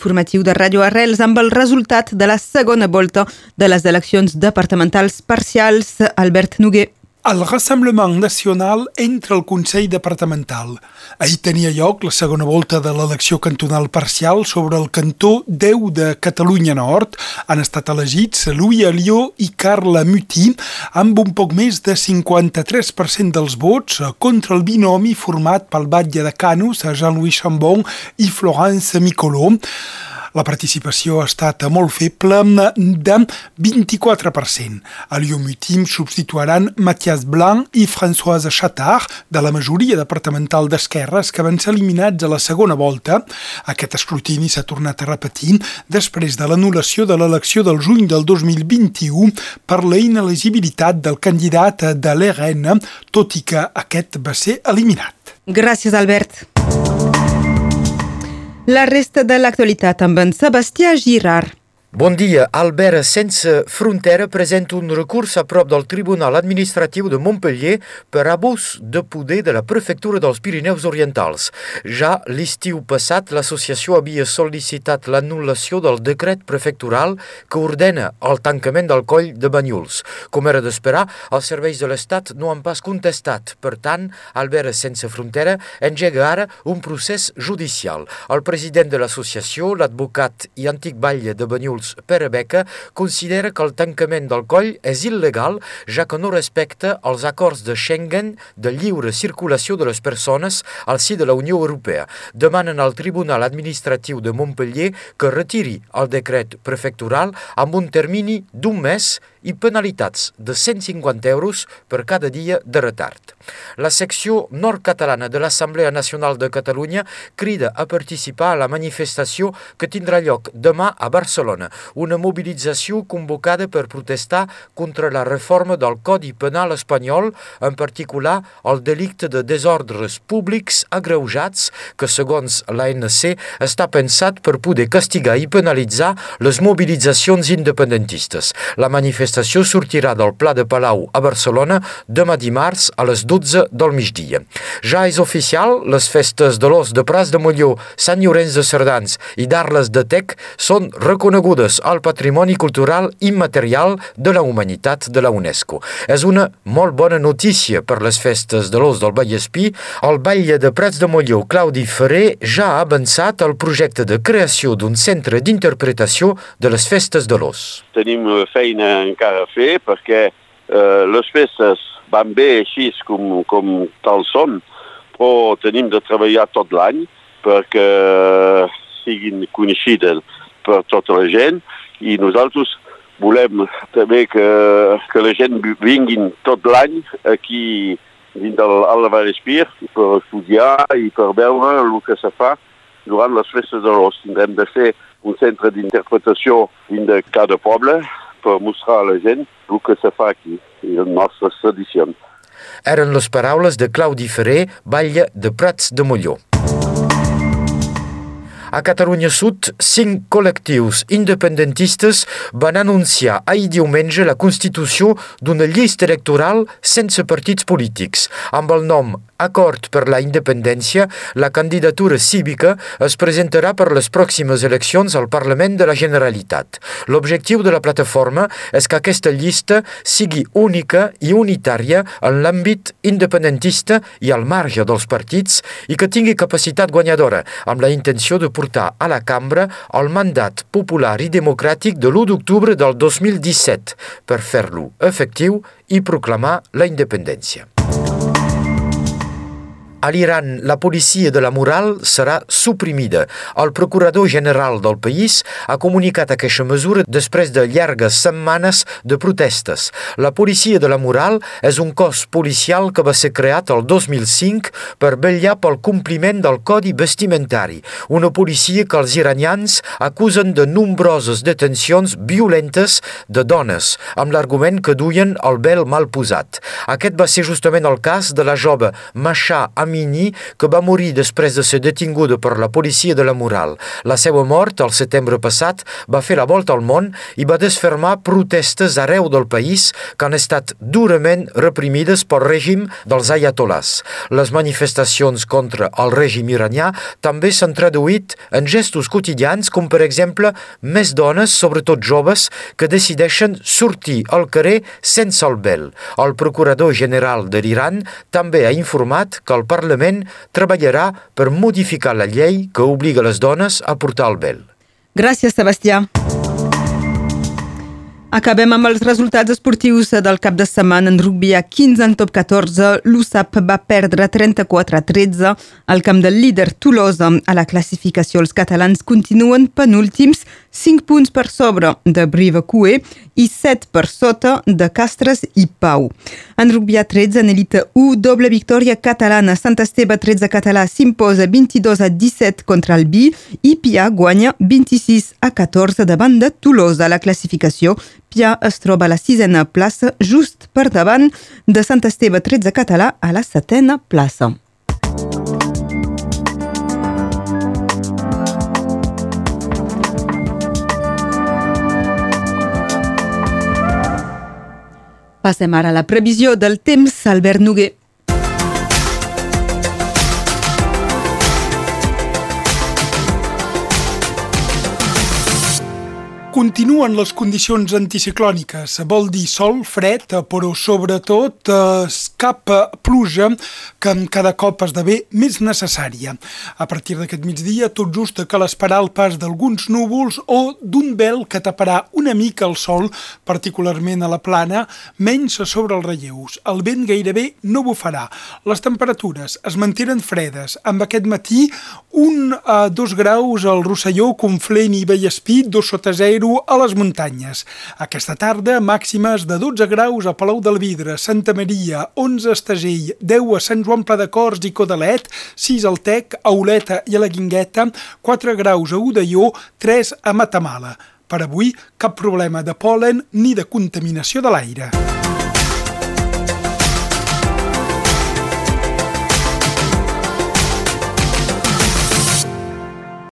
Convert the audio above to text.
informatiu de Ràdio Arrels amb el resultat de la segona volta de les eleccions departamentals parcials. Albert Noguer. El Rassemblement Nacional entra al Consell Departamental. Ahir tenia lloc la segona volta de l'elecció cantonal parcial sobre el cantó 10 de Catalunya Nord. Han estat elegits Louis Alió i Carla Muti amb un poc més de 53% dels vots contra el binomi format pel batlle de Canus, Jean-Louis Chambon i Florence Micoló. La participació ha estat molt feble de 24%. A l'Iomutim substituiran Mathias Blanc i Françoise Chattard de la majoria departamental d'esquerres que van ser eliminats a la segona volta. Aquest escrutini s'ha tornat a repetir després de l'anul·lació de l'elecció del juny del 2021 per la inelegibilitat del candidat de l'ERN, tot i que aquest va ser eliminat. Gràcies, Albert. La resta de l'actualitat amb en Sebastià Girard. Bon dia. Albert Sense Frontera presenta un recurs a prop del Tribunal Administratiu de Montpellier per abús de poder de la Prefectura dels Pirineus Orientals. Ja l'estiu passat, l'associació havia sol·licitat l'anul·lació del decret prefectural que ordena el tancament del coll de Banyuls. Com era d'esperar, els serveis de l'Estat no han pas contestat. Per tant, Albert Sense Frontera engega ara un procés judicial. El president de l'associació, l'advocat i antic batlle de Banyuls, Jules Pere Beca considera que el tancament del coll és il·legal ja que no respecta els acords de Schengen de lliure circulació de les persones al si de la Unió Europea. Demanen al Tribunal Administratiu de Montpellier que retiri el decret prefectural amb un termini d'un mes i penalitats de 150 euros per cada dia de retard. La secció nord-catalana de l'Assemblea Nacional de Catalunya crida a participar a la manifestació que tindrà lloc demà a Barcelona, una mobilització convocada per protestar contra la reforma del Codi Penal espanyol, en particular el delicte de desordres públics agreujats que, segons l'ANC, està pensat per poder castigar i penalitzar les mobilitzacions independentistes. La manifestació sortirà del Pla de Palau a Barcelona demà dimarts a les 12 del migdia. Ja és oficial, les festes de l'os de Pras de Molló, Sant Llorenç de Cerdans i d'Arles de Tec són reconegudes al patrimoni cultural immaterial de la humanitat de la UNESCO. És una molt bona notícia per les festes de l'os del Vallespí. El batlle de Prats de Molló, Claudi Ferrer, ja ha avançat el projecte de creació d'un centre d'interpretació de les festes de l'os. Tenim feina encara a fer perquè eh, les festes van bé així com, com tal són, però tenim de treballar tot l'any perquè siguin coneixides per tota la gent i nosaltres volem també que, que la gent vinguin tot l'any aquí dins del Alba Espir per estudiar i per veure el que se fa durant les festes de l'os. Tindrem de fer un centre d'interpretació dins de cada poble per mostrar a la gent el que se fa aquí i les nostres tradicions. Eren les paraules de Claudi Ferrer, batlle de Prats de Molló. A Catalunya Sud, cinc col·lectius independentistes van anunciar ahir diumenge la constitució d'una llista electoral sense partits polítics. Amb el nom Acord per la Independència, la candidatura cívica es presentarà per les pròximes eleccions al Parlament de la Generalitat. L'objectiu de la plataforma és que aquesta llista sigui única i unitària en l'àmbit independentista i al marge dels partits i que tingui capacitat guanyadora, amb la intenció de portar a la cambra el mandat popular i democràtic de l'1 d'octubre del 2017 per fer-lo efectiu i proclamar la independència. A l'Iran, la policia de la moral serà suprimida. El procurador general del país ha comunicat aquesta mesura després de llargues setmanes de protestes. La policia de la moral és un cos policial que va ser creat el 2005 per vetllar pel compliment del codi vestimentari, una policia que els iranians acusen de nombroses detencions violentes de dones, amb l'argument que duien el vel mal posat. Aquest va ser justament el cas de la jove Masha Amin Ramini, que va morir després de ser detinguda per la policia de la Moral. La seva mort, al setembre passat, va fer la volta al món i va desfermar protestes arreu del país que han estat durament reprimides pel règim dels ayatolás. Les manifestacions contra el règim iranià també s'han traduït en gestos quotidians com per exemple més dones, sobretot joves, que decideixen sortir al carrer sense el vel. El procurador general de l'Iran també ha informat que el Parlament treballarà per modificar la llei que obliga les dones a portar el vel. Gràcies, Sebastià. Acabem amb els resultats esportius del cap de setmana en rugby a 15 en top 14. L'USAP va perdre 34 a 13 al camp del líder Tolosa. A la classificació els catalans continuen penúltims 5 punts per sobre de Briva Cue i 7 per sota de Castres i Pau. En rugby a 13, en elita 1, doble victòria catalana. Sant Esteve 13 català s'imposa 22 a 17 contra el Bi i Pia guanya 26 a 14 davant de Tolosa. La classificació Pia es troba a la sisena plaça, just per davant de Sant Esteve 13 català a la setena plaça. Passem ara a la previsió del temps, Albert. Continuen les condicions anticiclòniques, vol dir sol, fred, però sobretot eh, cap pluja que cada cop esdevé més necessària. A partir d'aquest migdia, tot just cal esperar el pas d'alguns núvols o d'un vel que taparà una mica el sol, particularment a la plana, menys sobre els relleus. El vent gairebé no bufarà. Les temperatures es mantenen fredes. Amb aquest matí, un a dos graus al Rosselló, Conflent i Vallespí, dos sota zero 0 a les muntanyes. Aquesta tarda, màximes de 12 graus a Palau del Vidre, Santa Maria, 11 a Estagell, 10 a Sant Joan Pla de Cors i Codalet, 6 al Tec, a Oleta i a la Guingueta, 4 graus a Udaió, 3 a Matamala. Per avui, cap problema de polen ni de contaminació de l'aire.